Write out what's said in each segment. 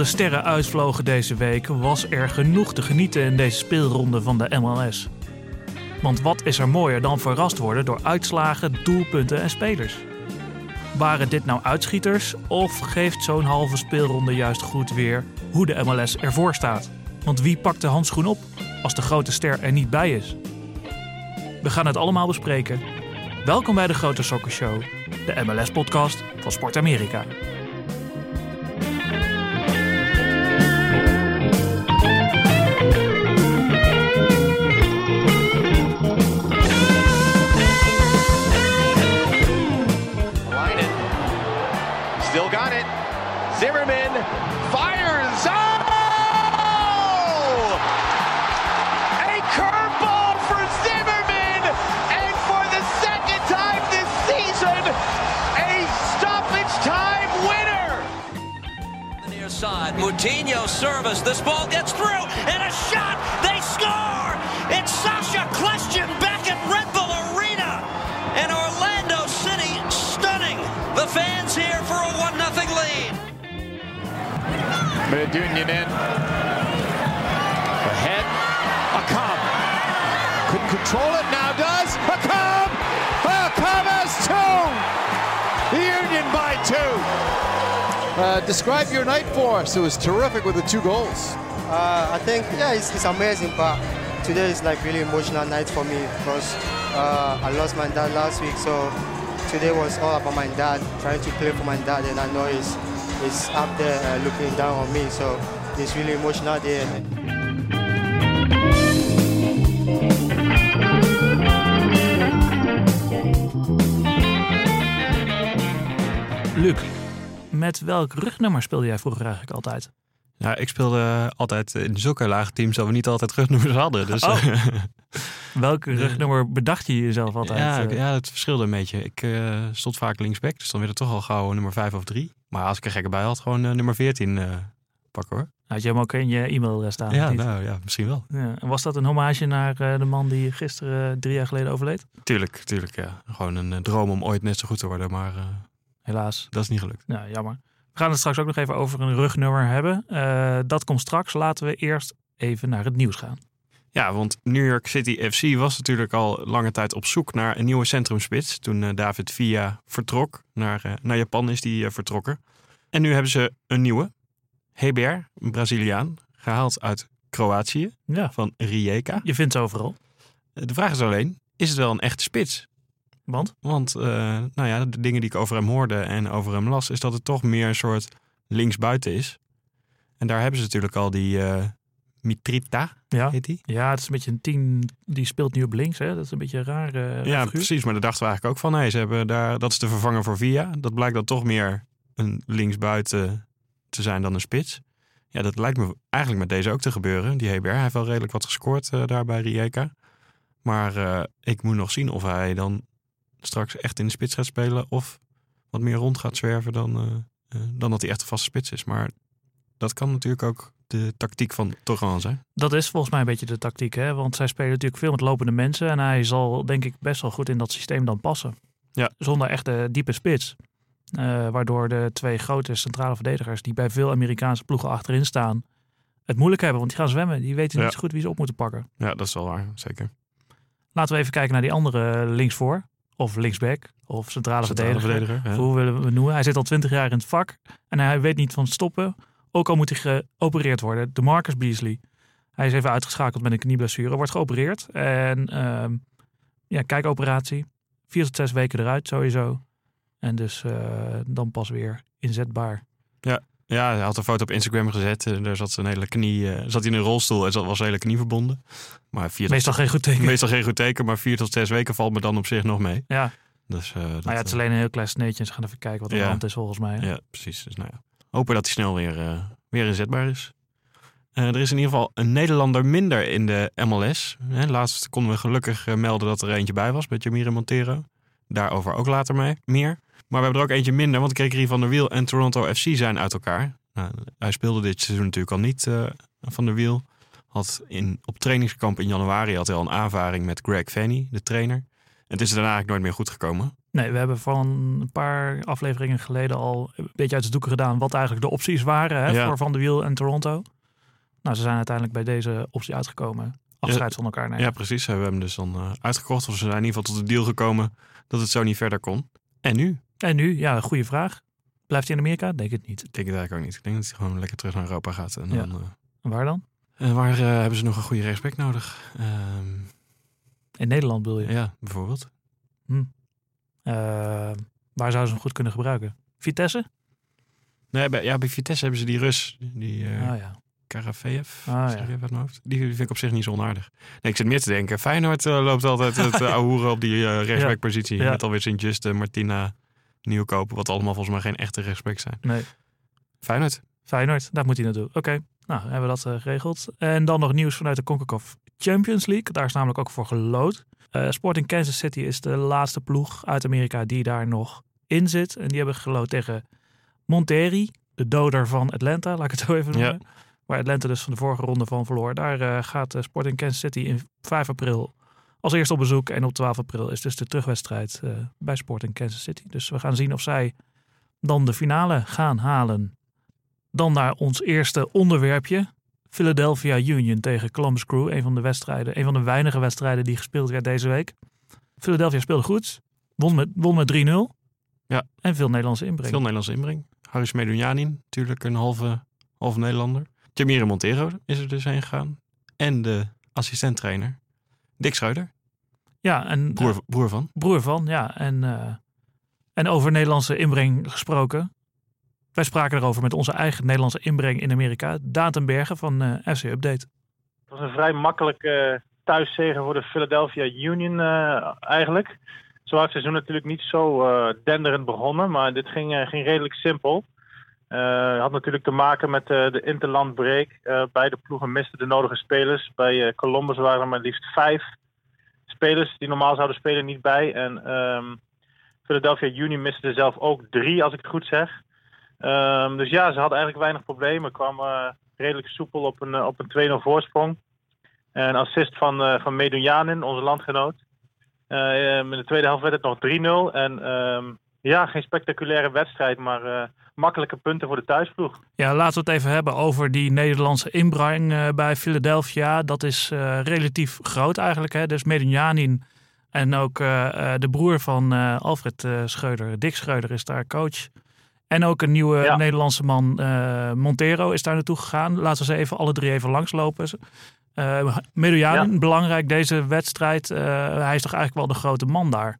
De sterren uitvlogen deze week, was er genoeg te genieten in deze speelronde van de MLS. Want wat is er mooier dan verrast worden door uitslagen, doelpunten en spelers? Waren dit nou uitschieters of geeft zo'n halve speelronde juist goed weer hoe de MLS ervoor staat? Want wie pakt de handschoen op als de grote ster er niet bij is? We gaan het allemaal bespreken. Welkom bij de Grote Soccer Show, de MLS-podcast van Sport Amerika. Side, Moutinho service. This ball gets through, and a shot. They score. It's Sasha Question back at Red Bull Arena, and Orlando City stunning the fans here for a one 0 lead. Medunjanin. Ahead. Akam. Couldn't control it, now Uh, describe your night for us. It was terrific with the two goals. Uh, I think yeah, it's, it's amazing, but today is like really emotional night for me because uh, I lost my dad last week, so today was all about my dad, trying to play for my dad, and I know he's he's up there uh, looking down on me, so it's really emotional day. Luc, met welk rugnummer speelde jij vroeger eigenlijk altijd? Ja, ik speelde altijd in zulke lage teams dat we niet altijd rugnummers hadden. Dus Oh. eh, Welk rugnummer bedacht je jezelf altijd? ja, eh? ja, het verschilde een beetje. Ik eh, stond vaak linksback, dus dan werd het toch al gauw nummer 5 of 3. Maar als ik er gekke bij had, gewoon eh, nummer 14 eh, pakken hoor. Had je hem ook in je e-mail staan? ja, nou ja, misschien wel. Ja, en was dat een hommage naar eh, de man die gisteren eh, drie jaar geleden overleed? Tuurlijk, tuurlijk ja. Gewoon een eh, droom om ooit net zo goed te worden, maar eh, Helaas. dat is niet gelukt. Ja, jammer. We gaan het straks ook nog even over een rugnummer hebben. Eh, dat komt straks. Laten we eerst even naar het nieuws gaan. Ja, want New York City FC was natuurlijk al lange tijd op zoek naar een nieuwe centrumspits. Toen eh, David Villa vertrok. Naar, eh, naar Japan is die vertrokken. En nu hebben ze een nieuwe. Heber, een Braziliaan. Gehaald uit Kroatië. Ja, Van Rijeka. je vindt ze overal. De vraag is alleen, is het wel een echte spits? Want? Want eh, nou ja, de dingen die ik over hem hoorde en over hem las... is dat het toch meer een soort linksbuiten is. En daar hebben ze natuurlijk al die eh, Mitrita, Ja. heet die. ja, het is een beetje een team die speelt nu op links. Hè? Dat is een beetje een raar, eh, Ja, figuur. precies. Maar daar dachten we eigenlijk ook van. Nee, ze hebben daar, dat is de vervanger voor Via. Dat blijkt dan toch meer een linksbuiten te zijn dan een spits. Ja, dat lijkt me eigenlijk met deze ook te gebeuren. Die Heber, hij heeft wel redelijk wat gescoord daar bij Rijeka. Maar ik moet nog zien of hij dan straks echt in de spits gaat spelen. Of wat meer rond gaat zwerven dan, eh, eh, dan dat hij echt een vaste spits is. Maar dat kan natuurlijk ook de tactiek van Torgan zijn. Dat is volgens mij een beetje de tactiek. Hè? Want zij spelen natuurlijk veel met lopende mensen. En hij zal denk ik best wel goed in dat systeem dan passen. Ja. Zonder echte diepe spits. Eh, waardoor de twee grote centrale verdedigers die bij veel Amerikaanse ploegen achterin staan... het moeilijk hebben. Want die gaan zwemmen. Die weten Ja. niet zo goed wie ze op moeten pakken. Ja, dat is wel waar. Zeker. Laten we even kijken naar die andere linksvoor. Of linksback. Of centrale, Centrale verdediger. verdediger. ja. Of Hoe willen we het noemen? Hij zit al twintig jaar in het vak. En hij weet niet van stoppen. Ook al moet hij geopereerd worden. De Marcus Beasley. Hij is even uitgeschakeld met een knieblessure. Wordt geopereerd. En ehm, ja, kijkoperatie. Vier tot zes weken eruit sowieso. En dus eh, dan pas weer inzetbaar. Ja, hij had een foto op Instagram gezet. En daar zat zijn hele knie, eh, zat hij in een rolstoel en zat was zijn hele knie verbonden. Maar vier tot- Meestal geen goed teken. meestal geen goed teken, maar vier tot zes weken valt me dan op zich nog mee. Ja, Dus, eh, dat, nou ja, het is eh, alleen een heel klein sneetje. Ze gaan even kijken wat er aan de Ja. hand is volgens mij. ja, precies. Dus nou ja, hopen dat hij snel weer, eh, weer inzetbaar is. Eh, er is in ieder geval een Nederlander minder in de MLS. Hè, laatst konden we gelukkig eh, melden dat er eentje bij was met Jamire Montero. Daarover ook later mee, meer. Maar we hebben er ook eentje minder, want Gregory van der Wiel en Toronto FC zijn uit elkaar. Nou, hij speelde dit seizoen natuurlijk al niet eh, van der Wiel. Had in, op trainingskamp in januari had hij al een aanvaring met Greg Fanny, de trainer. En het is er daarna eigenlijk nooit meer goed gekomen. Nee, we hebben van een paar afleveringen geleden al een beetje uit de doeken gedaan wat eigenlijk de opties waren hè, Ja. voor Van de Wiel en Toronto. Nou, ze zijn uiteindelijk bij deze optie uitgekomen. Afscheid van elkaar nemen. Ja, precies. We hebben hem dus dan eh, uitgekocht. Of ze zijn in ieder geval tot de deal gekomen dat het zo niet verder kon. En nu? En nu, ja, goede vraag. Blijft hij in Amerika? Denk het niet. Ik denk het eigenlijk ook niet. Ik denk dat hij gewoon lekker terug naar Europa gaat. En dan, eh, waar dan? en waar eh, hebben ze nog een goede respect nodig? Ehm, In Nederland bedoel je? ja, bijvoorbeeld. Eh, waar zouden ze hem goed kunnen gebruiken? Vitesse? Nee, bij, ja, bij Vitesse hebben ze die Rus, die Ah ja. Karafeev, Ah, zeg ja. ik even uit mijn hoofd. Die, vind ik op zich niet zo onaardig. Nee, ik zit meer te denken, Feyenoord loopt altijd het uh, ahoeren op die uh, rechtsbackpositie. Ja. Met alweer Sint-Juste, Martina, Nieuwkoop, wat allemaal volgens mij geen echte rechtsback zijn. Nee. Feyenoord. Feyenoord, daar moet hij naartoe. Oké, nou hebben we dat eh, geregeld. En dan nog nieuws vanuit de CONCACAF Champions League. Daar is namelijk ook voor gelood. Eh, Sporting Kansas City is de laatste ploeg uit Amerika die daar nog in zit. En die hebben gelood tegen Monterrey, de doder van Atlanta, laat ik het zo even noemen. Ja. Waar Atlanta dus van de vorige ronde van verloor. Daar eh, gaat Sporting Kansas City in 5 april als eerste op bezoek. En op 12 april is dus de terugwedstrijd eh, bij Sporting Kansas City. Dus we gaan zien of zij dan de finale gaan halen. Dan naar ons eerste onderwerpje. Philadelphia Union tegen Columbus Crew. Een van de wedstrijden, een van de weinige wedstrijden die gespeeld werd deze week. Philadelphia speelde goed. Won met, won met 3-0. Ja. En veel Nederlandse inbreng. Veel Nederlandse inbreng. Haris Medunjanin, natuurlijk een halve, halve Nederlander. Jamire Montero is er dus heen gegaan. En de assistenttrainer, Dick Schreuder, Ja, en broer, eh, broer van. broer van. Ja, en, eh, en over Nederlandse inbreng gesproken. Wij spraken erover met onze eigen Nederlandse inbreng in Amerika. Daan ten Bergen van eh, FC Update. Het was een vrij makkelijke thuiszegen voor de Philadelphia Union eh, eigenlijk. Zo was het seizoen natuurlijk niet zo eh, denderend begonnen, maar dit ging, eh, ging redelijk simpel. Eh had natuurlijk te maken met eh, de interlandbreak. Eh beide ploegen misten de nodige spelers. Bij Columbus waren er maar liefst vijf spelers die normaal zouden spelen niet bij. En ehm, Philadelphia Union miste er zelf ook drie, als ik het goed zeg. Ehm, dus ja, ze hadden eigenlijk weinig problemen. Kwamen redelijk soepel op een, op een 2-0 voorsprong. Een assist van, uh, van Medunjanin, onze landgenoot. Uh, in de tweede helft werd het nog 3-0. En ehm, ja, geen spectaculaire wedstrijd, maar uh, makkelijke punten voor de thuisploeg. Ja, laten we het even hebben over die Nederlandse inbreng uh, bij Philadelphia. Dat is uh, relatief groot eigenlijk. Hè? Dus Medunjanin en ook de broer van Alfred Schreuder, Dick Schreuder, is daar coach. En ook een nieuwe ja. Nederlandse man, Montero, is daar naartoe gegaan. Laten we ze even alle drie even langslopen. Uh, ja. belangrijk deze wedstrijd. Hij is toch eigenlijk wel de grote man daar?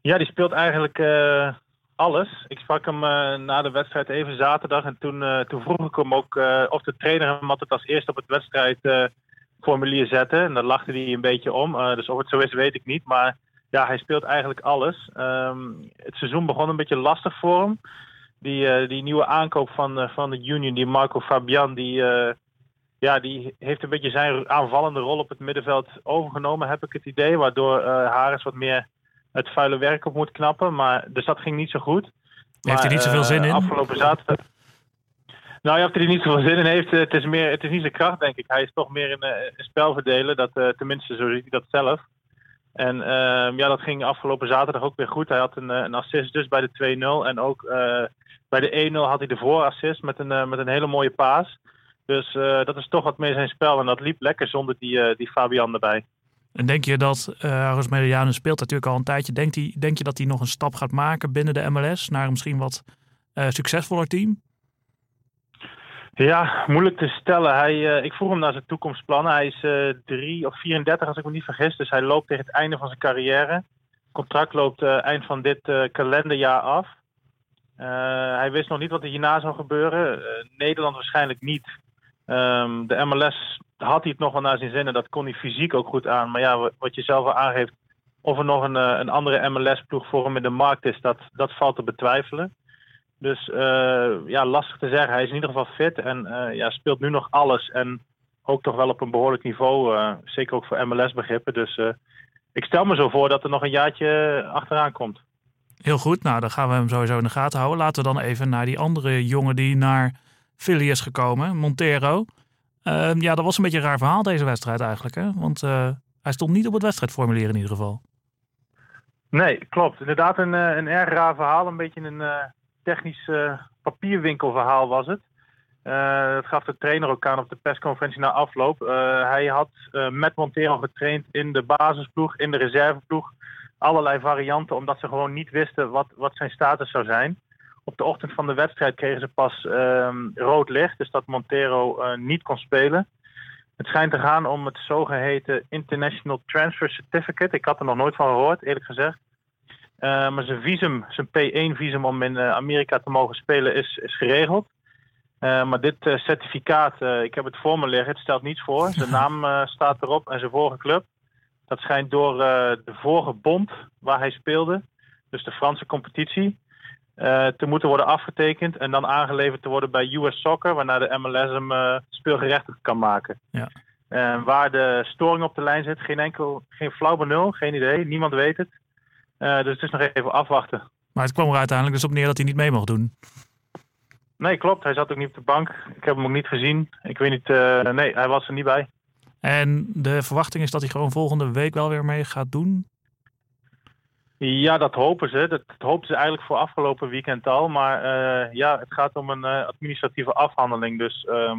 Ja, die speelt eigenlijk uh, alles. Ik sprak hem na de wedstrijd even zaterdag. En toen, toen vroeg ik hem ook of de trainer hem altijd als eerste op het wedstrijdformulier zette. En daar lachte hij een beetje om. dus of het zo is, weet ik niet. Maar ja, hij speelt eigenlijk alles. Um, het seizoen begon een beetje lastig voor hem. Die, die nieuwe aankoop van, van de Union, die Marco Fabian, die ja, die heeft een beetje zijn aanvallende rol op het middenveld overgenomen, heb ik het idee. Waardoor Harris wat meer het vuile werk op moet knappen. Maar, dus dat ging niet zo goed. Heeft hij niet zoveel zin in? Afgelopen zaterdag. Nou ja, of hij er niet zoveel zin in heeft, het is, meer, het is niet zijn kracht, denk ik. Hij is toch meer een, een spel verdelen. Dat, tenminste, zo ziet hij dat zelf. En uh, ja, dat ging afgelopen zaterdag ook weer goed. Hij had een, een assist dus bij de 2-0. En ook bij de 1-0 had hij de voorassist met een, met een hele mooie paas. Dus dat is toch wat meer zijn spel. En dat liep lekker zonder die, die Fabian erbij. En denk je dat uh, Rosmediano speelt natuurlijk al een tijdje. Denkt hij, denk je dat hij nog een stap gaat maken binnen de MLS naar een misschien wat uh, succesvoller team? Ja, moeilijk te stellen. Hij, ik vroeg hem naar zijn toekomstplannen. Hij is 3 of 34 als ik me niet vergis. Dus hij loopt tegen het einde van zijn carrière. Het contract loopt eind van dit kalenderjaar af. hij wist nog niet wat er hierna zou gebeuren. Nederland waarschijnlijk niet. Um, de MLS had hij het nog wel naar zijn zin en dat kon hij fysiek ook goed aan. Maar ja, wat je zelf al aangeeft, of er nog een, een andere MLS-ploeg voor hem in de markt is, dat, dat valt te betwijfelen. Dus uh, ja, lastig te zeggen. Hij is in ieder geval fit en uh, ja, speelt nu nog alles. En ook toch wel op een behoorlijk niveau, zeker ook voor MLS-begrippen. Dus ik stel me zo voor dat er nog een jaartje achteraan komt. Heel goed, nou dan gaan we hem sowieso in de gaten houden. Laten we dan even naar die andere jongen die naar Philly is gekomen, Montero. Uh, ja, dat was een beetje een raar verhaal deze wedstrijd eigenlijk. Hè? Want uh, hij stond niet op het wedstrijdformulier in ieder geval. Nee, klopt. Inderdaad een, eh, een erg raar verhaal. Een beetje een eh, technisch eh, papierwinkelverhaal was het. Eh, dat gaf de trainer ook aan op de persconferentie na afloop. Eh, hij had eh, met Montero getraind in de basisploeg, in de reserveploeg. Allerlei varianten, omdat ze gewoon niet wisten wat, wat zijn status zou zijn. Op de ochtend van de wedstrijd kregen ze pas ehm, rood licht, dus dat Montero eh, niet kon spelen. Het schijnt te gaan om het zogeheten International Transfer Certificate. Ik had er nog nooit van gehoord, eerlijk gezegd. Eh, maar zijn visum, zijn P1-visum om in eh, Amerika te mogen spelen, is, is geregeld. Maar dit certificaat, ik heb het voor me liggen, het stelt niets voor. Zijn naam staat erop en zijn vorige club. Dat schijnt door de vorige bond waar hij speelde, dus de Franse competitie, eh, te moeten worden afgetekend en dan aangeleverd te worden bij US Soccer, waarna de MLS hem eh, speelgerechtigd kan maken. Ja. Waar de storing op de lijn zit, geen enkel, geen flauw benul, geen idee, niemand weet het. Eh, dus het is nog even afwachten. Maar het kwam er uiteindelijk dus op neer dat hij niet mee mocht doen. Nee, klopt. Hij zat ook niet op de bank. Ik heb hem ook niet gezien. Ik weet niet. nee, hij was er niet bij. En de verwachting is dat hij gewoon volgende week wel weer mee gaat doen. Ja, dat hopen ze. Dat, dat hopen ze eigenlijk voor afgelopen weekend al. Maar eh, ja, het gaat om een eh, administratieve afhandeling. Dus ehm,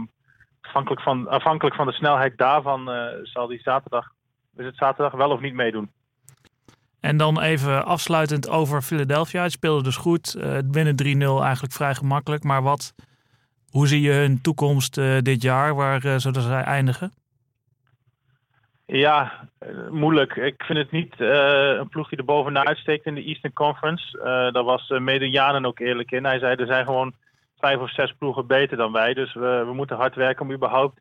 afhankelijk, van, afhankelijk van de snelheid daarvan eh, zal hij zaterdag, is het zaterdag wel of niet meedoen. En dan even afsluitend over Philadelphia. Het speelde dus goed. Eh, winnen 3-0 eigenlijk vrij gemakkelijk. Maar wat, hoe zie je hun toekomst dit jaar, waar zodat zij eindigen? Ja, eh, moeilijk. Ik vind het niet eh, een ploeg die er bovenuit uitsteekt in de Eastern Conference. Eh daar was uh, mede Janen ook eerlijk in. Hij zei er zijn gewoon vijf of zes ploegen beter dan wij. Dus we, we moeten hard werken om überhaupt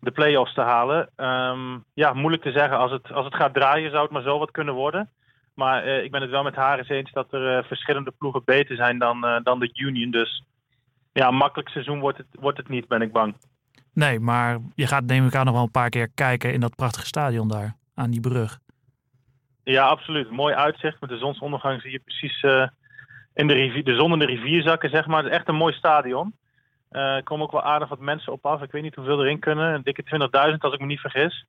de play-offs te halen. Ehm, ja, moeilijk te zeggen. Als het, als het gaat draaien zou het maar zo wat kunnen worden. Maar ik ben het wel met haar eens eens dat er verschillende ploegen beter zijn dan, dan de Union. Dus ja, makkelijk seizoen wordt het, wordt het niet, ben ik bang. Nee, maar je gaat neem ik aan nog wel een paar keer kijken in dat prachtige stadion daar, aan die brug. Ja, absoluut. Mooi uitzicht. Met de zonsondergang zie je precies eh, in de, rivier, de zon in de rivier zakken, zeg maar. Het is echt een mooi stadion. Eh, er komen ook wel aardig wat mensen op af. Ik weet niet hoeveel erin kunnen. Een dikke 20.000 als ik me niet vergis.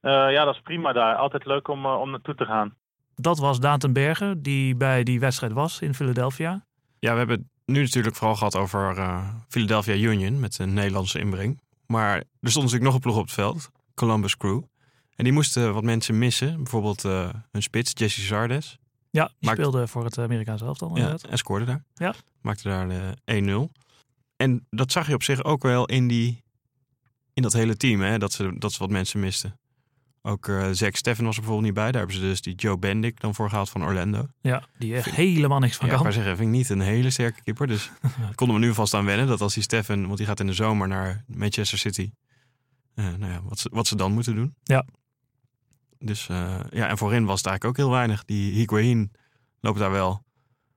Eh, ja, dat is prima daar. Altijd leuk om, om naartoe te gaan. Dat was Daan ten Berge, die bij die wedstrijd was in Philadelphia. Ja, we hebben het nu natuurlijk vooral gehad over eh, Philadelphia Union met een Nederlandse inbreng. Maar er stond natuurlijk nog een ploeg op het veld, Columbus Crew. En die moesten wat mensen missen. Bijvoorbeeld eh, hun spits, Jesse Zardes. Ja, die Maakt- speelde voor het Amerikaanse elftal Ja, inderdaad. en scoorde daar. Ja. Maakte daar de 1-0. En dat zag je op zich ook wel in, die, in dat hele team, hè, dat, ze, dat ze wat mensen misten. Ook eh Zack Steffen was er bijvoorbeeld niet bij. Daar hebben ze dus die Joe Bendik dan voor gehaald van Orlando. Ja, die echt helemaal niks van Ja, ik kan. wou zeggen, vind ik niet een hele sterke keeper. Dus ik kon er nu vast aan wennen dat als die Steffen, want die gaat in de zomer naar Manchester City. eh, nou ja, wat ze, wat ze dan moeten doen. Ja. Dus eh, ja, en voorin was het eigenlijk ook heel weinig. Die Higuain loopt daar wel.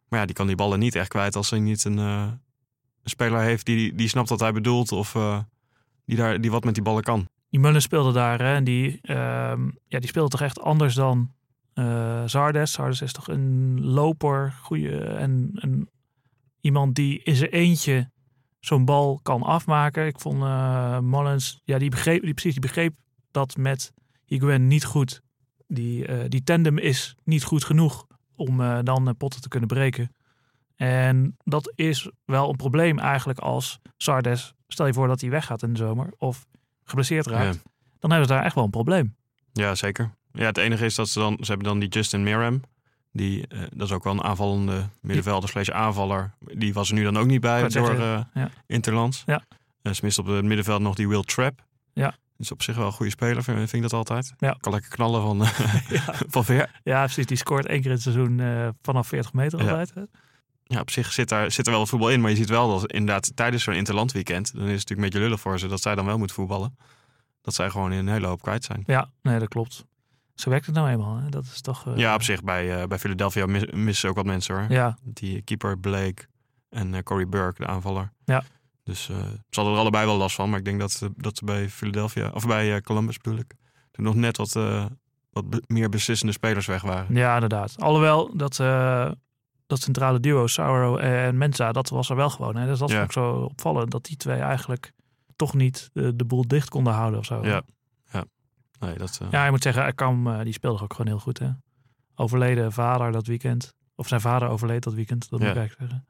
Maar ja, die kan die ballen niet echt kwijt als hij niet een, een speler heeft die, die snapt wat hij bedoelt. Of die, daar, die wat met die ballen kan. Die Mullen speelde daar hè, en die, ehm, ja, die speelde toch echt anders dan eh, Zardes. Zardes is toch een loper, goede en iemand die in zijn eentje zo'n bal kan afmaken. Ik vond eh Mullins, ja, die begreep, die, precies, die begreep dat met Higuain niet goed. Die, eh, die tandem is niet goed genoeg om dan potten te kunnen breken. En dat is wel een probleem eigenlijk als Sardes, stel je voor dat hij weggaat in de zomer of geblesseerd raakt, Ja. dan hebben ze daar echt wel een probleem. Ja, zeker. Ja, het enige is dat ze dan, ze hebben dan die Justin Miram. Die, eh, dat is ook wel een aanvallende middenvelder slash aanvaller. Die was er nu dan ook niet bij door eh ja. Interlands. Ja. Uh, ze mist op het middenveld nog die Will Trap. Ja. Is op zich wel een goede speler, vind, vind ik dat altijd. Ja. Kan lekker knallen van, van ver. Ja, precies. Die scoort één keer in het seizoen eh, vanaf 40 meter Ja. altijd. Ja, op zich zit, daar, zit er wel voetbal in. Maar je ziet wel dat inderdaad tijdens zo'n interland weekend... dan is het natuurlijk een beetje lullig voor ze dat zij dan wel moeten voetballen. Dat zij gewoon in een hele hoop kwijt zijn. Ja, nee, dat klopt. Zo werkt het nou eenmaal. Hè? Dat is toch... eh, Ja, op zich bij, eh, bij Philadelphia mis- missen ze ook wat mensen hoor. Ja, Die keeper Blake en eh, Corey Burke, de aanvaller. Ja. Dus ze hadden er allebei wel last van. Maar ik denk dat, ze- dat ze bij Philadelphia, of bij Columbus bedoel ik, toen nog net wat, wat meer beslissende spelers weg waren. ja, inderdaad. Alhoewel, dat, dat centrale duo, Sauro en Mensa, dat was er wel gewoon. Hè? Dus dat Ja. vond ik zo opvallend. Dat die twee eigenlijk toch niet de, de boel dicht konden houden of zo. Ja. Ja. Nee, dat, eh, Ja, je moet zeggen, Akam, eh, die speelde ook gewoon heel goed. Hè? overleden vader dat weekend. Of zijn vader overleed dat weekend, dat moet Ja. ik eigenlijk zeggen.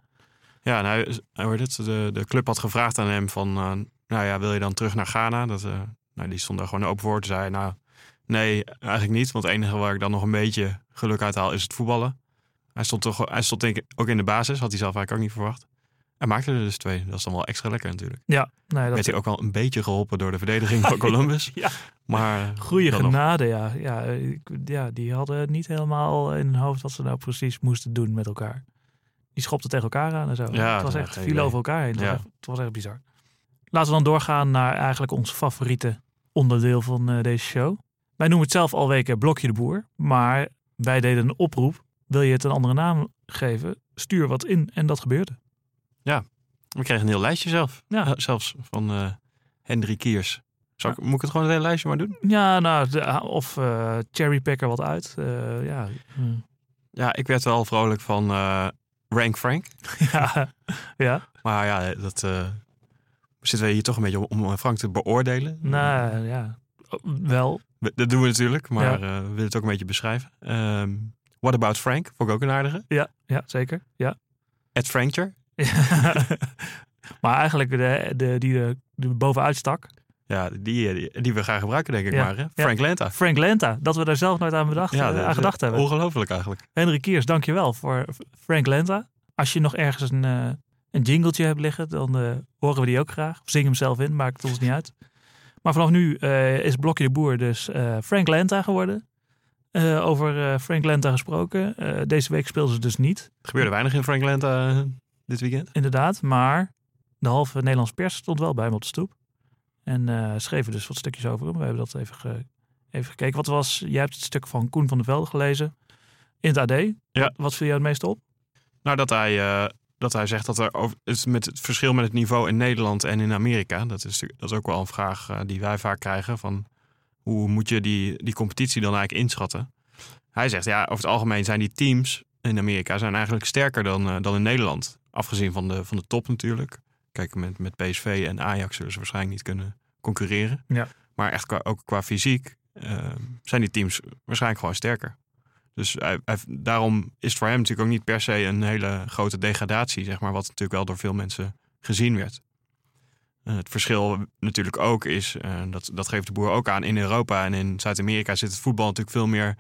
Ja, nou, hij hoorde het. De, de club had gevraagd aan hem van, eh, nou ja, wil je dan terug naar Ghana? Dat, eh, nou, die stond daar gewoon open voor. Toen zei hij, nou, nee, eigenlijk niet. Want het enige waar ik dan nog een beetje geluk uit haal is het voetballen. Hij stond, toch, hij stond denk ik ook in de basis, had hij zelf eigenlijk ook niet verwacht. Hij maakte er dus twee. Dat is dan wel extra lekker natuurlijk. Ja, nee, dat Werd hij ook wel een beetje geholpen door de verdediging van Columbus. Ja. Maar Goede genade, ja. Ja, ja. Die hadden niet helemaal in hun hoofd wat ze nou precies moesten doen met elkaar. Die schopten tegen elkaar aan en zo. Ja, het was echt, viel idee. over elkaar heen. Het, Ja. was echt, het was echt bizar. Laten we dan doorgaan naar eigenlijk ons favoriete onderdeel van eh, deze show. Wij noemen het zelf al weken Blokje de Boer. Maar wij deden een oproep. Wil je het een andere naam geven? Stuur wat in. En dat gebeurde. we kregen een heel lijstje zelf. Ja. Eh, zelfs van eh Henry Kiers. Zal ik, Moet ik het gewoon het hele lijstje maar doen? Ja, nou, de- of eh cherrypicker wat uit. Ja. Ja, ik werd wel vrolijk van Rank Frank. ja. ja. Maar ja, dat zitten we hier toch een beetje om, om Frank te beoordelen. Nou ja, wel. We- Dat doen we natuurlijk, maar Ja. we willen het ook een beetje beschrijven. Ehm, What About Frank? Vond ik ook een aardige. Ja, ja zeker. Ja. Ed Frankcher. maar eigenlijk de, de, die de, de bovenuit stak. Ja, die, die, die we gaan gebruiken, denk ik Ja. maar. Hè? Frank Lenta. Frank Lenta, dat we daar zelf nooit aan, bedacht, Ja, eh, aan is gedacht hebben. Ongelooflijk eigenlijk. Henry Kiers, dankjewel voor Frank Lenta. Als je nog ergens een, eh, een jingletje hebt liggen, dan eh, horen we die ook graag. Of zing hem zelf in, maakt het ons niet uit. Maar vanaf nu eh, is Blokje de Boer dus eh, Frank Lenta geworden. Eh, over eh, Frank Lenta gesproken. eh, deze week speelden ze dus niet. Er gebeurde weinig in Frank Lenta dit weekend. Inderdaad, maar de halve Nederlandse pers stond wel bij hem op de stoep. En schreven dus wat stukjes over hem. We hebben dat even, ge- even gekeken. Wat was, jij hebt het stuk van Koen van der Velde gelezen in het AD. Ja. Wat, wat viel jou het meest op? Nou, dat hij, dat hij zegt dat er over, het, met het verschil met het niveau in Nederland en in Amerika, dat is, dat is ook wel een vraag die wij vaak krijgen: van hoe moet je die, die competitie dan eigenlijk inschatten? Hij zegt ja, over het algemeen zijn die teams in Amerika zijn eigenlijk sterker dan, eh, dan in Nederland. Afgezien van de, van de top natuurlijk. Kijk, met, met PSV en Ajax zullen ze waarschijnlijk niet kunnen concurreren. Ja. Maar echt qua, ook qua fysiek eh, zijn die teams waarschijnlijk gewoon sterker. Dus hij, hij- daarom is het voor hem natuurlijk ook niet per se een hele grote degradatie, zeg maar, wat natuurlijk wel door veel mensen gezien werd. Eh, het verschil natuurlijk ook is, eh, dat, dat geeft de boer ook aan, in Europa en in Zuid-Amerika zit het voetbal natuurlijk veel meer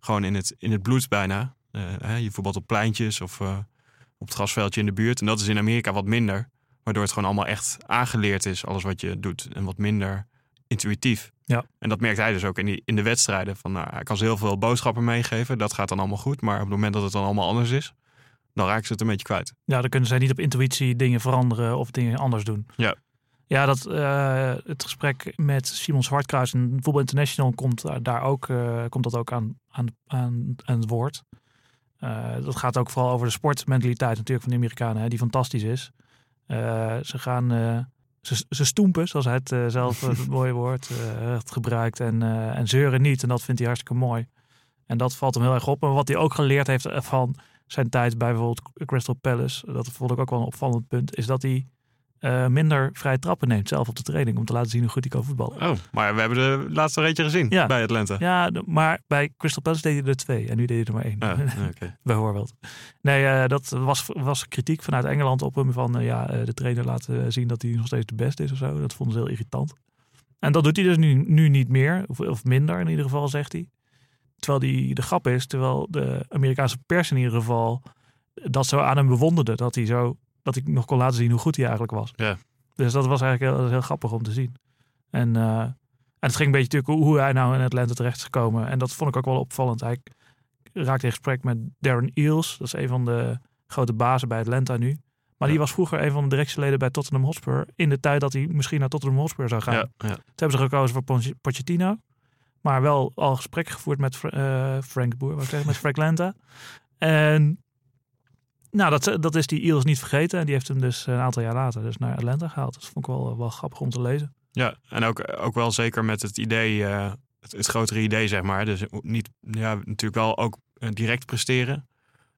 gewoon in het, in het bloed bijna. Eh, hè, je voetbalt op pleintjes of op het grasveldje in de buurt. En dat is in Amerika wat minder, waardoor het gewoon allemaal echt aangeleerd is, alles wat je doet. En wat minder intuïtief. Ja. En dat merkt hij dus ook in, die, in de wedstrijden. Van, nou, hij kan ze heel veel boodschappen meegeven. Dat gaat dan allemaal goed. Maar op het moment dat het dan allemaal anders is, dan raken ze het een beetje kwijt. Ja, dan kunnen zij niet op intuïtie dingen veranderen of dingen anders doen. Ja. Ja, dat, eh, het gesprek met Simon Zwartkruis en Voetbal International komt daar- daar ook, eh, komt dat ook aan, aan, aan, aan het woord. Eh, dat gaat ook vooral over de sportmentaliteit natuurlijk van de Amerikanen, hè, die fantastisch is. Ze gaan, ze, ze stoempen, zoals hij het zelf het mooie woord het gebruikt, en, en zeuren niet. En dat vindt hij hartstikke mooi. En dat valt hem heel erg op. Maar wat hij ook geleerd heeft van zijn tijd bij bijvoorbeeld Crystal Palace, dat vond ik ook wel een opvallend punt, is dat hij eh, minder vrije trappen neemt zelf op de training om te laten zien hoe goed hij kan voetballen. Oh, maar we hebben de laatste reetje gezien Ja. bij Atlanta. Ja, maar bij Crystal Palace deed hij er twee en nu deed hij er maar één. Ah, oké. Bijvoorbeeld. Nee, eh, dat was, was kritiek vanuit Engeland op hem van eh, ja, de trainer laat zien dat hij nog steeds de beste is of zo. Dat vonden ze heel irritant. En dat doet hij dus nu, nu niet meer, of, of minder in ieder geval, zegt hij. Terwijl die de grap is, terwijl de Amerikaanse pers in ieder geval dat zo aan hem bewonderde, dat hij zo dat hij nog kon laten zien hoe goed hij eigenlijk was. Ja. Dus dat was eigenlijk heel, heel grappig om te zien. En, eh, en het ging een beetje natuurlijk hoe hij nou in Atlanta terecht is gekomen. En dat vond ik ook wel opvallend. Hij raakte in gesprek met Darren Eels. Dat is een van de grote bazen bij Atlanta nu. Maar die was vroeger een van de directieleden bij Tottenham Hotspur. In de tijd dat hij misschien naar Tottenham Hotspur zou gaan. Ja, ja. Toen hebben ze gekozen voor Poch- Pochettino. Maar wel al gesprekken gevoerd met eh, Frank Boer, wou ik met Frank Lenta. En nou, dat, dat is die Eels niet vergeten. En die heeft hem dus een aantal jaar later dus naar Atlanta gehaald. Dat vond ik wel, wel grappig om te lezen. Ja, en ook, ook wel zeker met het idee, eh, het, het grotere idee, zeg maar. Dus niet, ja, natuurlijk wel ook eh, direct presteren.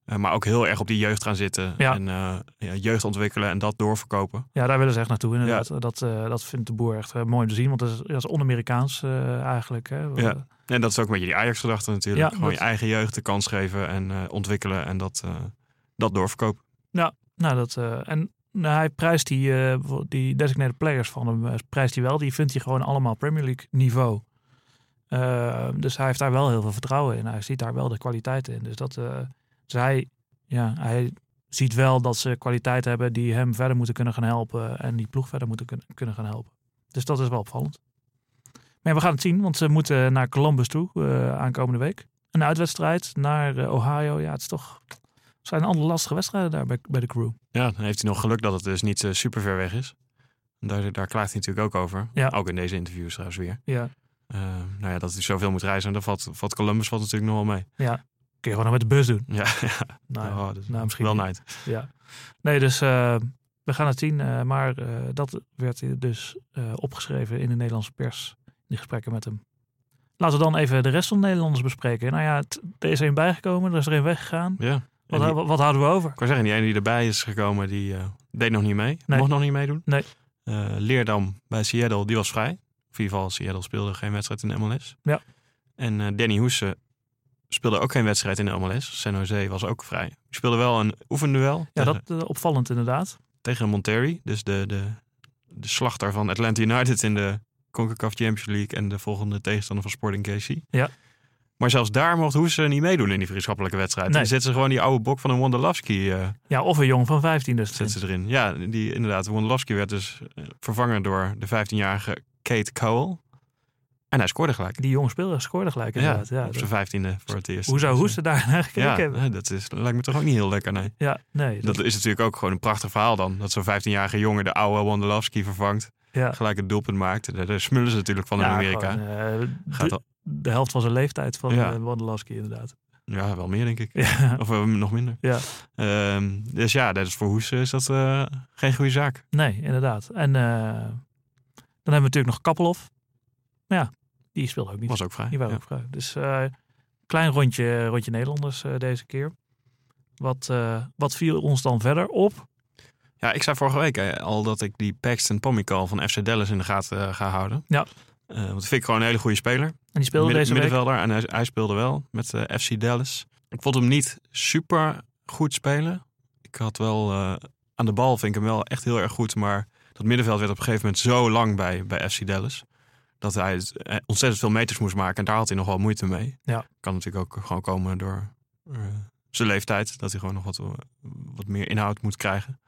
eh, maar ook heel erg op die jeugd gaan zitten. Ja. En eh, ja, jeugd ontwikkelen en dat doorverkopen. Ja, daar willen ze echt naartoe inderdaad. Dat, eh, dat vindt de boer echt eh, mooi om te zien. Want dat is, dat is on-Amerikaans eh, eigenlijk. Hè. Ja. En dat is ook een beetje die Ajax-gedachte natuurlijk. Ja, Gewoon dat- je eigen jeugd de kans geven en eh, ontwikkelen en dat, dat doorverkopen. Nou, dat, eh, en nou, hij prijst die, bijvoorbeeld die designated players van hem, eh, prijst hij wel. Die vindt hij gewoon allemaal Premier League niveau. Dus hij heeft daar wel heel veel vertrouwen in. Hij ziet daar wel de kwaliteit in. Dus, dat, dus hij, ja, hij ziet wel dat ze kwaliteit hebben die hem verder moeten kunnen gaan helpen. En die ploeg verder moeten kunnen, kunnen gaan helpen. Dus dat is wel opvallend. Maar ja, we gaan het zien, want ze moeten naar Columbus toe aankomende week. Een uitwedstrijd naar Ohio. Ja, het is toch... Het zijn andere lastige wedstrijden daar bij, bij de crew. Ja, dan heeft hij nog geluk dat het dus niet eh, super ver weg is. Daar, daar klaagt hij natuurlijk ook over. Ja. Ook in deze interviews trouwens weer. Ja, Eh, nou ja, dat hij zoveel moet reizen. En dan valt, valt Columbus valt natuurlijk nog wel mee. ja. Kun je gewoon met de bus doen. Ja, ja. Nou, ja. Oh, dat is nou, misschien wel night. Ja. Nee, dus eh, we gaan het zien. maar dat werd dus opgeschreven in de Nederlandse pers. Die gesprekken met hem. Laten we dan even de rest van de Nederlanders bespreken. Nou ja, het, er is een bijgekomen. Er is er een weggegaan. Ja. Wat, die- wat, houden we over? Ik wou zeggen, die ene die erbij is gekomen, die eh, deed nog niet mee. Nee. Mocht nog niet meedoen. Nee. Eh, Leerdam bij Seattle, die was vrij. In ieder geval, Seattle speelde geen wedstrijd in de MLS. Ja. En eh, Danny Hoese speelde ook geen wedstrijd in de MLS. San Jose was ook vrij. Die speelde wel een oefenduel Ja, tegen, dat opvallend inderdaad. tegen Monterrey. Dus de, de, de slachter van Atlanta United in de CONCACAF Champions League. En de volgende tegenstander van Sporting KC. Ja. Maar zelfs daar mocht Hoese niet meedoen in die vriendschappelijke wedstrijd. Nee. Dan zetten ze gewoon die oude bok van een Wondolowski eh Ja, of een jongen van 15 dus. ze erin. Ja, die inderdaad. Wondolowski werd dus eh, vervangen door de 15-jarige Kate Cowell. En hij scoorde gelijk. Die jongen speelde, scoorde gelijk inderdaad. Ja, op zijn vijftiende voor het eerst. hoe zou Dus, Hoeste daar gekeken Ja, hebben? eh, dat is, lijkt me toch ook niet heel lekker, nee. Ja, nee. Dat is natuurlijk ook gewoon een prachtig verhaal dan. Dat zo'n 15-jarige jongen de oude Wondolowski vervangt. Ja. Gelijk het doelpunt maakt. Daar, smullen ze natuurlijk van in Amerika. gewoon, eh, Gaat de, helft van zijn leeftijd van Ja. Wondolowski inderdaad. ja, wel meer denk ik. Ja. Of eh, nog minder. ja. Ehm, dus ja, dat is voor Hoes is dat eh, geen goede zaak. Nee, inderdaad. En eh, dan hebben we natuurlijk nog Kappelhof. Maar ja, die speelde ook niet. Was ook vrij. Die waren Ja. ook vrij. Dus eh, klein rondje, rondje Nederlanders eh, deze keer. Wat, eh, wat viel ons dan verder op? Ja, ik zei vorige week al dat ik die Paxton Pomikal van FC Dallas in de gaten eh, ga houden. Ja. Eh, want dat vind ik gewoon een hele goede speler. En die speelde Midden- deze week. middenvelder. En hij, hij speelde wel met eh, FC Dallas. Ik vond hem niet super goed spelen. Ik had wel aan de bal vind ik hem wel echt heel erg goed. Maar dat middenveld werd op een gegeven moment zo lang bij, bij FC Dallas. Dat hij ontzettend veel meters moest maken. En daar had hij nog wel moeite mee. Ja. Kan natuurlijk ook gewoon komen door zijn leeftijd. Dat hij gewoon nog wat, wat meer inhoud moet krijgen.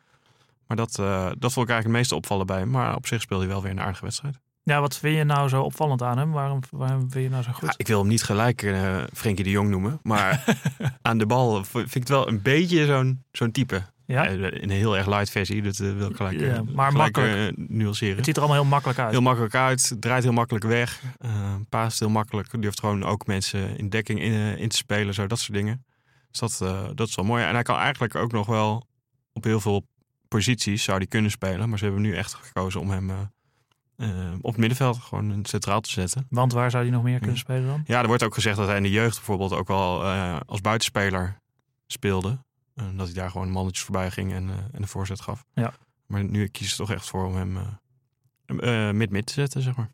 Maar dat, eh, dat vond ik eigenlijk het meeste opvallen bij hem. Maar op zich speelde hij wel weer een aardige wedstrijd. Ja, wat vind je nou zo opvallend aan hem? Waarom, waarom vind je nou zo goed? Ja, ik wil hem niet gelijk eh Frenkie de Jong noemen. Maar aan de bal vind ik het wel een beetje zo'n zo'n type. ja? Eh, in een heel erg light versie. Dat wil ik gelijk, Ja, maar gelijk makkelijk. nuanceren. Het ziet er allemaal heel makkelijk uit. Heel makkelijk uit. Draait heel makkelijk weg. eh paast heel makkelijk. Durft gewoon ook mensen in dekking in, in te spelen. Zo, dat soort dingen. Dus dat, dat is wel mooi. En hij kan eigenlijk ook nog wel op heel veel posities zou die kunnen spelen. Maar ze hebben nu echt gekozen om hem... eh, eh, op het middenveld gewoon centraal te zetten. Want waar zou hij nog meer kunnen Ja. spelen dan? Ja, er wordt ook gezegd dat hij in de jeugd bijvoorbeeld ook wel eh, als buitenspeler speelde. Eh, dat hij daar gewoon mannetjes voorbij ging en, en de voorzet gaf. Ja. Maar nu kies ik toch echt voor om hem mid-mid te zetten, zeg maar.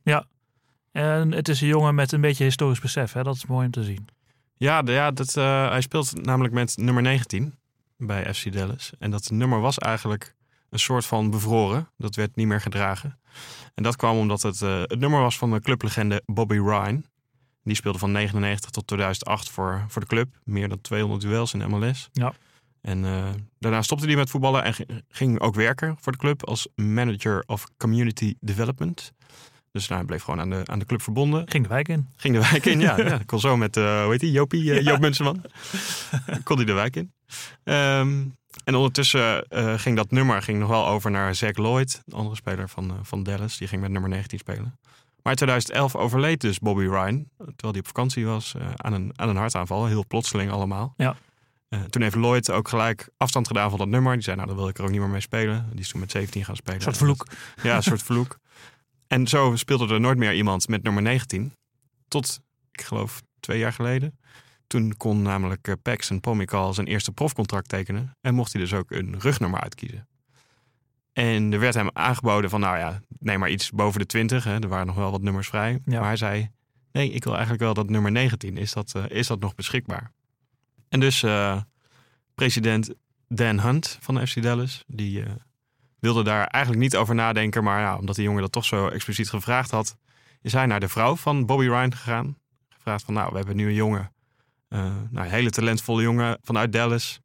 En het is een jongen met een beetje historisch besef. Hè? Dat is mooi om te zien. Ja, de- ja dat, hij speelt namelijk met nummer 19 bij FC Dallas. En dat nummer was eigenlijk een soort van bevroren. Dat werd niet meer gedragen. En dat kwam omdat het eh, het nummer was van de clublegende Bobby Ryan. Die speelde van 99 tot 2008 voor, voor de club. Meer dan 200 duels in MLS. Ja. En eh, daarna stopte hij met voetballen en gi- ging ook werken voor de club als manager of community development. Dus nou, hij bleef gewoon aan de, aan de club verbonden. Ging de wijk in. Ging de wijk in, ja. ja kon zo met, eh hoe heet die, Jopie, Ja. Joop Munsterman. kon hij de wijk in. Ehm, en ondertussen eh, ging dat nummer ging nog wel over naar Zack Lloyd, de andere speler van, eh, van Dallas. Die ging met nummer 19 spelen. Maar in 2011 overleed dus Bobby Ryan, terwijl hij op vakantie was, eh, aan, een, aan een hartaanval. Heel plotseling allemaal. Ja. Toen heeft Lloyd ook gelijk afstand gedaan van dat nummer. Die zei, nou, dan wil ik er ook niet meer mee spelen. Die is toen met 17 gaan spelen. Een soort vloek. Ja, een soort vloek. En zo speelde er nooit meer iemand met nummer 19. Tot, ik geloof, twee jaar geleden. Toen kon namelijk eh, Paxton Pomikal zijn eerste profcontract tekenen. En mocht hij dus ook een rugnummer uitkiezen. En er werd hem aangeboden van, nou ja, neem maar iets boven de 20. Hè. Er waren nog wel wat nummers vrij. Ja. Maar hij zei, Nee, ik wil eigenlijk wel dat nummer 19. Is dat, eh, is dat nog beschikbaar? En dus eh, president Dan Hunt van de FC Dallas, die wilde daar eigenlijk niet over nadenken. Maar ja, omdat die jongen dat toch zo expliciet gevraagd had, is hij naar de vrouw van Bobby Ryan gegaan. Gevraagd van, nou, we hebben nu een jongen, nou, een hele talentvolle jongen vanuit Dallas.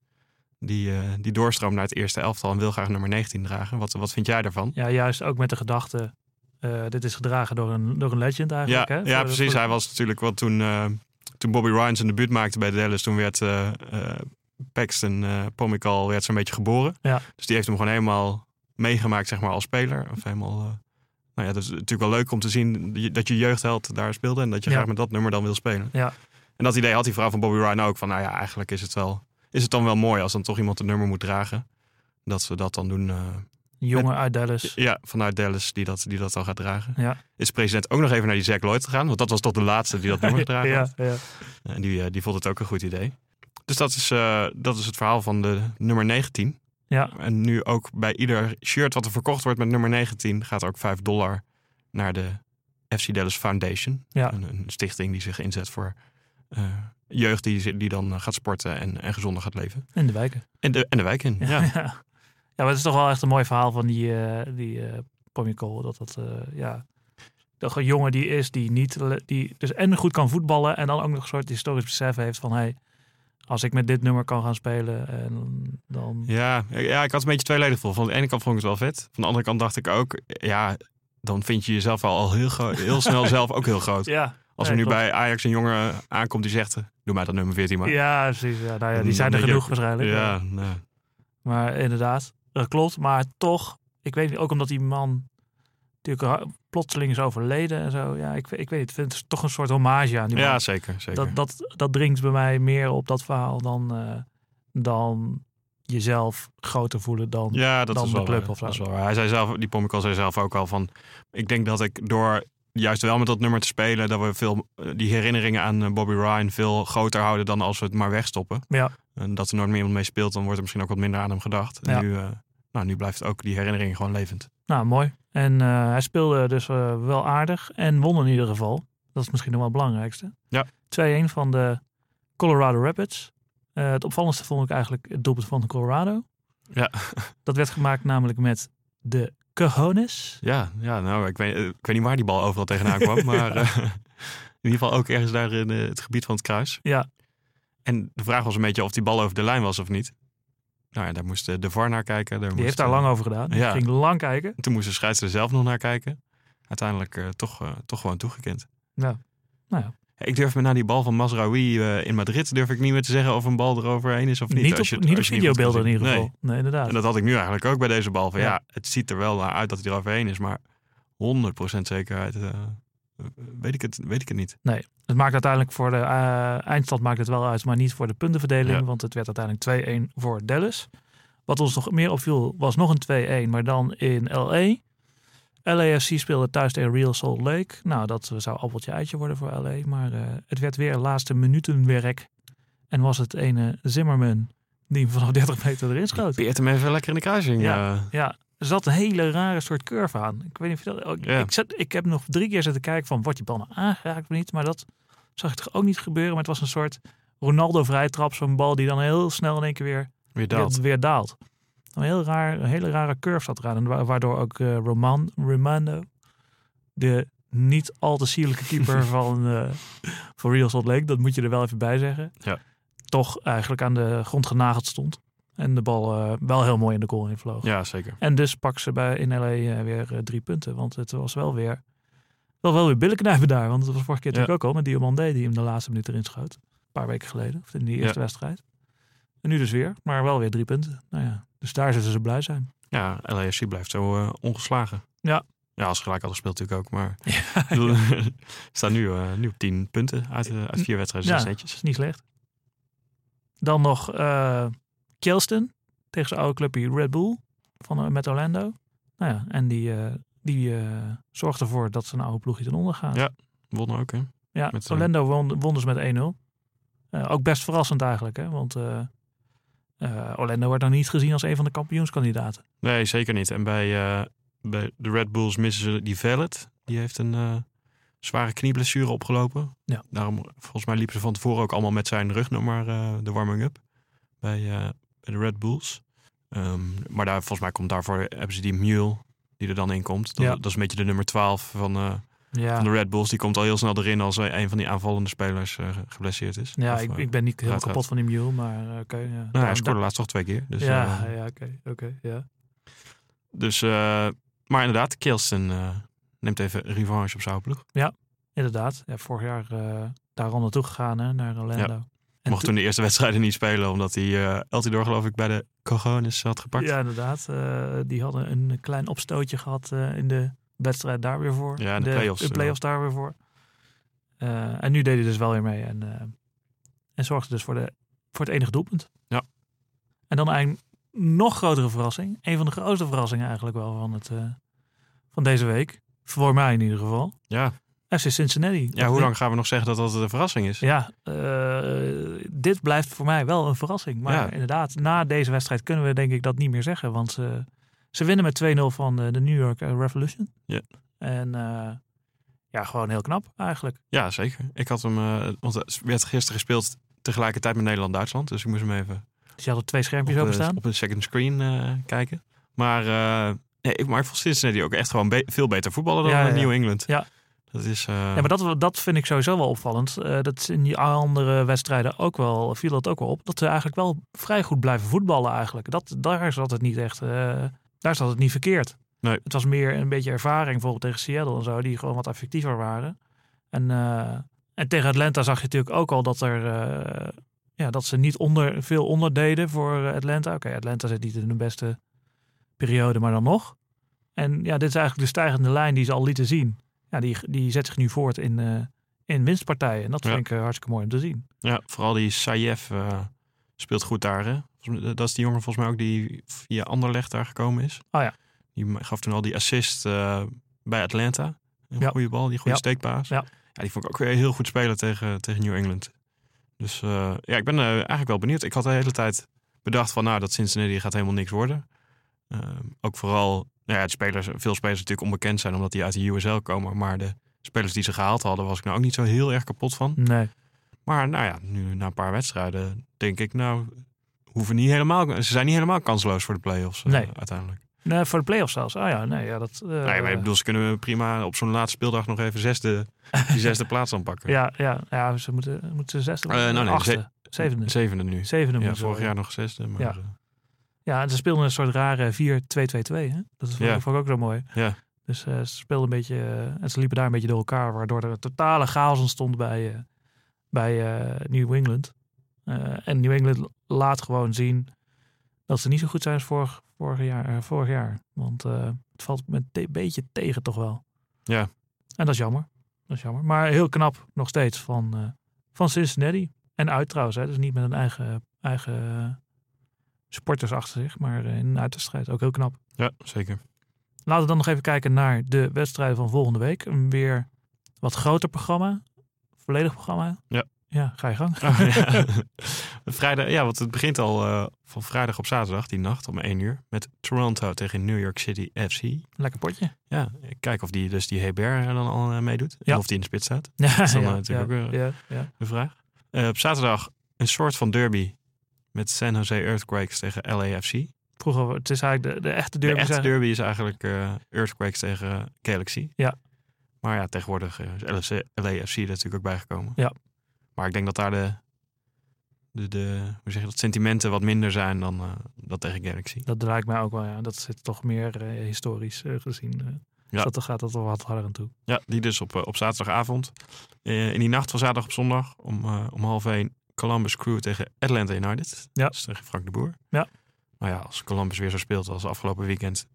Die, eh, die doorstroomt naar het eerste elftal en wil graag nummer 19 dragen. Wat, wat vind jij daarvan? Ja, juist ook met de gedachte, eh, dit is gedragen door een, door een legend Ja, eigenlijk. hè? ja precies. Hij was natuurlijk wat toen, eh, toen Bobby Ryan zijn debuut maakte bij Dallas. Toen werd eh eh, Paxton uh, Pomikal werd zo'n beetje geboren. Ja. Dus die heeft hem gewoon helemaal meegemaakt zeg maar, als speler. Of helemaal, eh, nou ja, dat is natuurlijk wel leuk om te zien dat je jeugdheld daar speelde. En dat je Ja. graag met dat nummer dan wil spelen. Ja. En dat idee had die vrouw van Bobby Ryan ook. Van nou ja, eigenlijk is het, wel, is het dan wel mooi als dan toch iemand het nummer moet dragen. Dat ze dat dan doen. eh, Een jongen uit Dallas. ja, vanuit Dallas die dat, die dat dan gaat dragen. Ja. Is de president ook nog even naar die Zack Lloyd gegaan. Want dat was toch de laatste die dat nummer gedragen had. ja, ja. En die, eh, die vond het ook een goed idee. Dus dat is, eh, dat is het verhaal van de nummer 19. Ja. En nu ook bij ieder shirt wat er verkocht wordt met nummer 19... gaat er ook 5 dollar naar de FC Dallas Foundation. Ja. Een, een stichting die zich inzet voor eh, jeugd die, die dan eh, gaat sporten en, en gezonder gaat leven. In de wijken. En de, en de wijk in, ja. ja. ja, maar het is toch wel echt een mooi verhaal van die, eh die eh Cole. Dat dat, eh, ja... Dat een jongen die is, die niet... Die dus en goed kan voetballen en dan ook nog een soort historisch besef heeft van... Hey, als ik met dit nummer kan gaan spelen, en dan... Ja, ja, ik had een beetje tweeledig gevoel. Van de ene kant vond ik het wel vet. Van de andere kant dacht ik ook... Ja, dan vind je jezelf al, al heel, heel snel zelf ook heel groot. Ja, Als er nee, nu bij Ajax een jongen aankomt die zegt... Doe mij dat nummer 14 maar. Ja, precies. Ja, nou ja, die zijn er je genoeg waarschijnlijk. Ja, nou, Maar inderdaad, dat klopt. Maar toch, ik weet niet, ook omdat die man natuurlijk plotseling is overleden en zo. Ja, ik, ik weet niet, ik vind het toch een soort hommage aan die man. ja zeker. zeker. dat, dat, dat dringt bij mij meer op dat verhaal dan, eh, dan jezelf groter voelen dan... ja, dat dan is de wel club of zo. Dat is wel waar. Hij zei zelf, die Pomikal zei zelf ook al van... Ik denk dat ik door juist wel met dat nummer te spelen... dat we veel, eh, die herinneringen aan eh, Bobby Ryan veel groter houden... dan als we het maar wegstoppen. Ja. En dat er nooit meer iemand mee speelt... dan wordt er misschien ook wat minder aan hem gedacht. En Ja. nu, eh, nou, nu blijft ook die herinnering gewoon levend. Nou, mooi. En hij speelde dus wel aardig en won in ieder geval. Dat is misschien nog wel het belangrijkste. Ja. 2-1 van de Colorado Rapids. Het opvallendste vond ik eigenlijk het doelpunt van Colorado. Ja. Dat werd gemaakt namelijk met de cojones. Ja, ja nou, ik weet, eh, ik weet niet waar die bal overal tegenaan kwam. maar eh, in ieder geval ook ergens daar in eh, het gebied van het kruis. Ja. En de vraag was een beetje of die bal over de lijn was of niet. Nou ja, daar moest de VAR naar kijken. Daar Die moest, heeft daar lang over gedaan. Ja. ging lang kijken. Toen moest de scheidsrechter zelf nog naar kijken. Uiteindelijk toch, toch gewoon toegekend. Ja. Nou ja. Ik durf me na die bal van Masraoui eh, in Madrid... durf ik niet meer te zeggen of een bal eroverheen is of niet. Niet, op, als je niet op als je videobeelden in ieder geval. Nee, inderdaad. En dat had ik nu eigenlijk ook bij deze bal. Van, ja. Ja. het ziet er wel naar uit dat hij eroverheen is. Maar 100% zekerheid eh, weet, ik het, weet ik het niet. Het maakt uiteindelijk voor de eh, eindstand maakt het wel uit, maar niet voor de puntenverdeling. Ja. Want het werd uiteindelijk 2-1 voor Dallas. Wat ons nog meer opviel, was nog een 2-1, maar dan in LA. LAFC speelde thuis tegen Real Salt Lake. Nou, dat zou appeltje eitje worden voor LA. Maar eh, het werd weer laatste minutenwerk. En was het ene Zimmerman die hem vanaf 30 meter erin schoot. Peert hem even lekker in de kruising. Ja. eh. Ja, er zat een hele rare soort curve aan. Ik weet niet of je dat... Ja. Ik, ik heb nog drie keer zitten kijken van, wordt die bal nou aangeraakt of niet? Maar dat zag ik toch ook niet gebeuren. Maar het was een soort Ronaldo-vrijtrap. Zo'n bal die dan heel snel in één keer weer, weer daalt. weer, weer daalt. Een, heel raar, een hele rare curve zat eraan. En wa- waardoor ook eh, Roman, Romano, de niet al te sierlijke keeper van, eh, van Real Salt Lake, dat moet je er wel even bij zeggen, Ja. toch eigenlijk aan de grond genageld stond. En de bal eh, wel heel mooi in de goal invloog. Ja, zeker. En dus pakken ze bij in LA weer drie punten. Want het was wel weer, wel, wel weer billenknijpen daar. Want het was vorige keer Ja. natuurlijk ook al met Diomandé die hem de laatste minuut erin schoot. Een paar weken geleden. Of in die eerste wedstrijd. En nu dus weer. Maar wel weer drie punten. Nou ja, dus daar zullen ze blij zijn. Ja, LAFC blijft zo eh, ongeslagen. Ja. Ja, als gelijk hadden gespeeld natuurlijk ook. Maar bedoel, staan nu, eh, nu op tien punten uit, eh, uit vier wedstrijden. Ja. Netjes. is niet slecht. Dan nog eh Kjelston tegen zijn oude clubje Red Bull van, met Orlando. Nou ja, en die, die zorgt ervoor dat zijn oude ploegje ten onder gaat. Ja. Wonnen ook, hè? Ja, Met, Orlando won, won dus met 1-0. Eh, ook best verrassend eigenlijk, hè? want eh, Orlando wordt dan niet gezien als een van de kampioenskandidaten. Nee, zeker niet. En bij, eh, bij de Red Bulls missen ze die Vellet. Die heeft een, eh, zware knieblessure opgelopen. Ja. Daarom, volgens mij liepen ze van tevoren ook allemaal met zijn rugnummer de warming-up bij, bij de Red Bulls. Ehm, maar daar, volgens mij komt daarvoor, hebben ze die Mule die er dan in komt. Dat, Ja. dat is een beetje de nummer 12 van, Ja, van de Red Bulls. Die komt al heel snel erin als een van die aanvallende spelers eh, geblesseerd is. ja Of, ik, eh, ik ben niet heel kapot van die mule, maar eh, oké. ja. Nou, hij scoorde laatst toch twee keer. Dus, ja, ja, oké, oké, ja. dus maar inderdaad, Kielsten eh, neemt even revanche op zijn ploeg. Inderdaad, ja, vorig jaar daar al naartoe gegaan, hè, naar Orlando. En Mocht toen de eerste wedstrijden niet spelen, omdat hij Eltidoor geloof ik bij de Cojones had gepakt. Ja, inderdaad. die hadden een klein opstootje gehad eh, in de wedstrijd daar weer voor. Ja, in de play-offs, De play-offs daar weer voor. Eh, en nu deed hij dus wel weer mee. En, eh, en zorgde dus voor, de, voor het enige doelpunt. Ja. En dan eigenlijk nog grotere verrassing. Een van de grootste verrassingen eigenlijk wel van, het, eh, van deze week. Voor mij in ieder geval. Ja. FC Cincinnati. ja, hoe lang gaan we nog zeggen dat dat een verrassing is? Ja, dit blijft voor mij wel een verrassing. Maar Ja. inderdaad, na deze wedstrijd kunnen we denk ik dat niet meer zeggen. Want ze, ze winnen met 2-0 van de, de New York eh, Revolution. Ja. En eh, ja, gewoon heel knap eigenlijk. Ja, zeker. Ik had hem, eh, want het werd gisteren gespeeld tegelijkertijd met Nederland-Duitsland. Dus ik moest hem even Dus je had er twee op, schermpjes eh, openstaan. op een second screen eh, kijken. Maar, eh nee, ik, maar ik vond Cincinnati ook echt gewoon be- veel beter voetballen dan Ja, ja, New. England. Ja. Dat is... eh, Ja, maar dat, dat vind ik sowieso wel opvallend. Eh, dat in die andere wedstrijden ook wel, viel dat ook wel op. Dat ze eigenlijk wel vrij goed blijven voetballen eigenlijk. Dat, daar zat het niet echt, eh, daar zat het niet verkeerd. Nee. Het was meer een beetje ervaring, bijvoorbeeld tegen Seattle en zo, die gewoon wat effectiever waren. En, eh, en tegen Atlanta zag je natuurlijk ook al dat er, eh, ja, dat ze niet onder, veel onderdeden voor eh, Atlanta. Oké, Atlanta zit niet in de beste periode, maar dan nog. En ja, dit is eigenlijk de stijgende lijn die ze al lieten zien. Ja, die, die zet zich nu voort in, in winstpartijen. En dat Ja. vind ik hartstikke mooi om te zien. Ja, vooral die Sayev speelt goed daar. Hè? Dat is die jongen volgens mij ook die via Anderlecht daar gekomen is. Oh ja. Die gaf toen al die assist eh, bij Atlanta. Een Ja. goede bal, die goede Ja. steekpaas. Ja. ja, die vond ik ook weer heel goed spelen tegen, tegen New England. Dus eh, ja, ik ben eh, eigenlijk wel benieuwd. Ik had de hele tijd bedacht van nou, dat Cincinnati gaat helemaal niks worden. Ehm, ook vooral, nou ja, de spelers, veel spelers natuurlijk onbekend zijn omdat die uit de USL komen. Maar de spelers die ze gehaald hadden, was ik nou ook niet zo heel erg kapot van. Nee. Maar nou ja, nu na een paar wedstrijden denk ik, nou, hoeven niet helemaal, ze zijn niet helemaal kansloos voor de play-offs eh, Nee. uiteindelijk. nee, voor de play-offs zelfs. Oh ja, nee, ja, dat... eh, nee, maar ik bedoel, ze kunnen prima op zo'n laatste speeldag nog even zesde, die zesde plaats aanpakken. ja, ja, ja, ze moeten, moeten zesde Eh, nou nee, achtste, zevende. Zevende nu. Zevende Ja, vorig jaar nog zesde. Maar, Ja. Ja, en ze speelden een soort rare 4-2-2-2. hè? Dat is Ja. vond ik ook zo mooi. Ja. Dus ze speelden een beetje... en ze liepen daar een beetje door elkaar. Waardoor er een totale chaos ontstond bij, eh, bij eh, New England. Eh, en New England laat gewoon zien dat ze niet zo goed zijn als vorig, vorig, jaar, eh, vorig jaar. Want het valt met een beetje tegen toch wel. Ja. En dat is jammer. Dat is jammer. Maar heel knap nog steeds van, van Cincinnati. En uit trouwens. Hè. Dus niet met een eigen, eigen supporters achter zich. Maar in een uitwedstrijd ook heel knap. ja, zeker. Laten we dan nog even kijken naar de wedstrijden van volgende week. Een weer wat groter programma. Volledig programma. Ja. Ja, ga je gang. Oh, ja. Vrijdag, ja, want het begint al eh, van vrijdag op zaterdag, die nacht om 1 uur. Met Toronto tegen New York City FC. Lekker potje. Ja, kijk of die dus die Hebert dan al eh, meedoet. Ja. En of die in de spits staat. Ja, is dan ja, natuurlijk ja, ook weer- ja, ja. De vraag. Eh, op zaterdag een soort van derby met San Jose Earthquakes tegen LAFC. Vroeger, het is eigenlijk de, de echte De derby. echte zeggen. derby is eigenlijk eh, Earthquakes tegen Galaxy. Ja. Maar ja, tegenwoordig eh, is LFC, LAFC er natuurlijk ook bijgekomen. Ja. Maar ik denk dat daar de, de, de hoe zeg je dat, sentimenten wat minder zijn dan eh, dat tegen Galaxy. Dat lijkt mij ook wel, ja. Dat zit toch meer eh, historisch gezien. Ja. dat, dan gaat dat wel wat harder aan toe. Ja, die dus op, op zaterdagavond. In die nacht van zaterdag op zondag om, om half één Columbus Crew tegen Atlanta United. Ja. Dat is tegen Frank de Boer. Ja. Nou ja, als Columbus weer zo speelt als afgelopen weekend,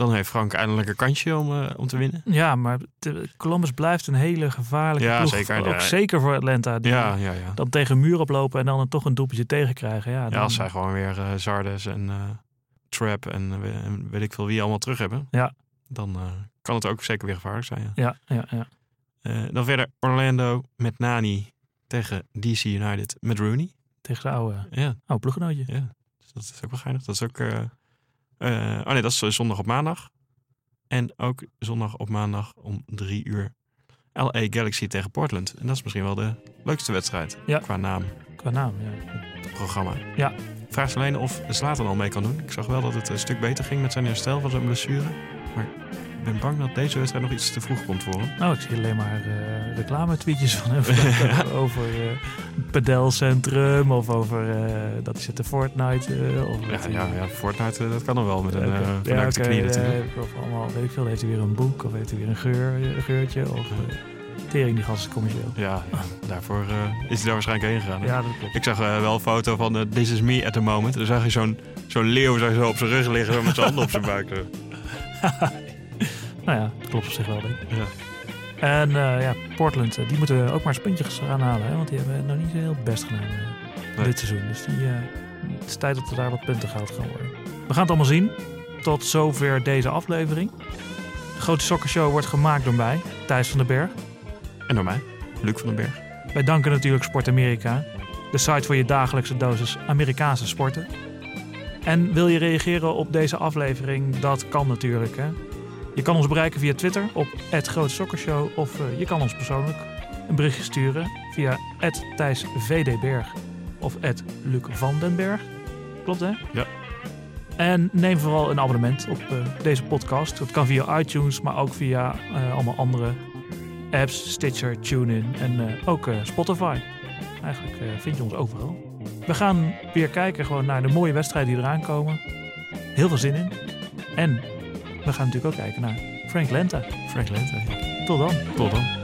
dan heeft Frank eindelijk een kansje om, eh, om te winnen. Ja, maar de- Columbus blijft een hele gevaarlijke Ja, ploeg. zeker. Ook Ja. zeker voor Atlanta. Die Ja, ja, ja. Dan tegen een muur oplopen en dan toch een doelpuntje tegenkrijgen. Ja, Ja, dan, als zij gewoon weer eh, Zardes en eh, Trap en, we- en weet ik veel wie allemaal terug hebben, Ja. dan kan het ook zeker weer gevaarlijk zijn. Ja. Ja, ja, ja. Dan verder Orlando met Nani tegen DC United met Rooney. Tegen zijn oude, Ja, oude ploeggenootje. ja. Dus dat is ook wel geinig. Dat is ook... eh, eh, oh nee, dat is zondag op maandag. En ook zondag op maandag om drie uur LA Galaxy tegen Portland. En dat is misschien wel de leukste wedstrijd Ja. qua naam, Qua naam, ja. programma. Ja. Vraag alleen of Zlatan al mee kan doen. Ik zag wel dat het een stuk beter ging met zijn herstel van zijn blessure. Maar ik ben bang dat deze wedstrijd nog iets te vroeg komt voor hem. Nou, ik zie alleen maar eh reclame-tweetjes van hem over het pedelcentrum of over eh, dat hij zit te Fortnite. of Ja, ja, ja Fortnite, dat kan nog wel met een uh, Ja, oké, knie natuurlijk. of allemaal, weet ik veel, heeft hij weer een boek of heeft hij weer een, geur, een geurtje of uh, tering die gast is commercieel. Ja, daarvoor eh, is hij daar waarschijnlijk heen gegaan. hè? Ja, dat klopt. Ik zag wel een foto van This is me at the moment. Dan zag je zo'n zo'n leeuw zo, zo op zijn rug liggen met zijn handen op zijn buik. Nou ja, dat klopt op zich wel, denk ik. Ja. En eh, ja, Portland, eh, die moeten ook maar eens puntjes gaan halen. Hè? Want die hebben nog niet zo heel best gedaan eh, Nee. dit seizoen. Dus die, het is tijd dat er daar wat punten goud gaan worden. We gaan het allemaal zien. Tot zover deze aflevering. De grote sokkershow wordt gemaakt door mij, Thijs van den Berg. En door mij, Luc van den Berg. Wij danken natuurlijk Sport Amerika, de site voor je dagelijkse dosis Amerikaanse sporten. En wil je reageren op deze aflevering? Dat kan natuurlijk. Hè? Je kan ons bereiken via Twitter op @grootsokkershow of eh, je kan ons persoonlijk een berichtje sturen via @thijsvdberg of Luc van den Berg. Klopt hè? Ja. En neem vooral een abonnement op eh, deze podcast. Dat kan via iTunes, maar ook via eh, allemaal andere apps, Stitcher, TuneIn en ook Spotify. Eigenlijk vind je ons overal. We gaan weer kijken gewoon naar de mooie wedstrijden die eraan komen. Heel veel zin in. En we gaan natuurlijk ook kijken naar Frank Lenta. Frank Lente. Tot dan. Tot dan.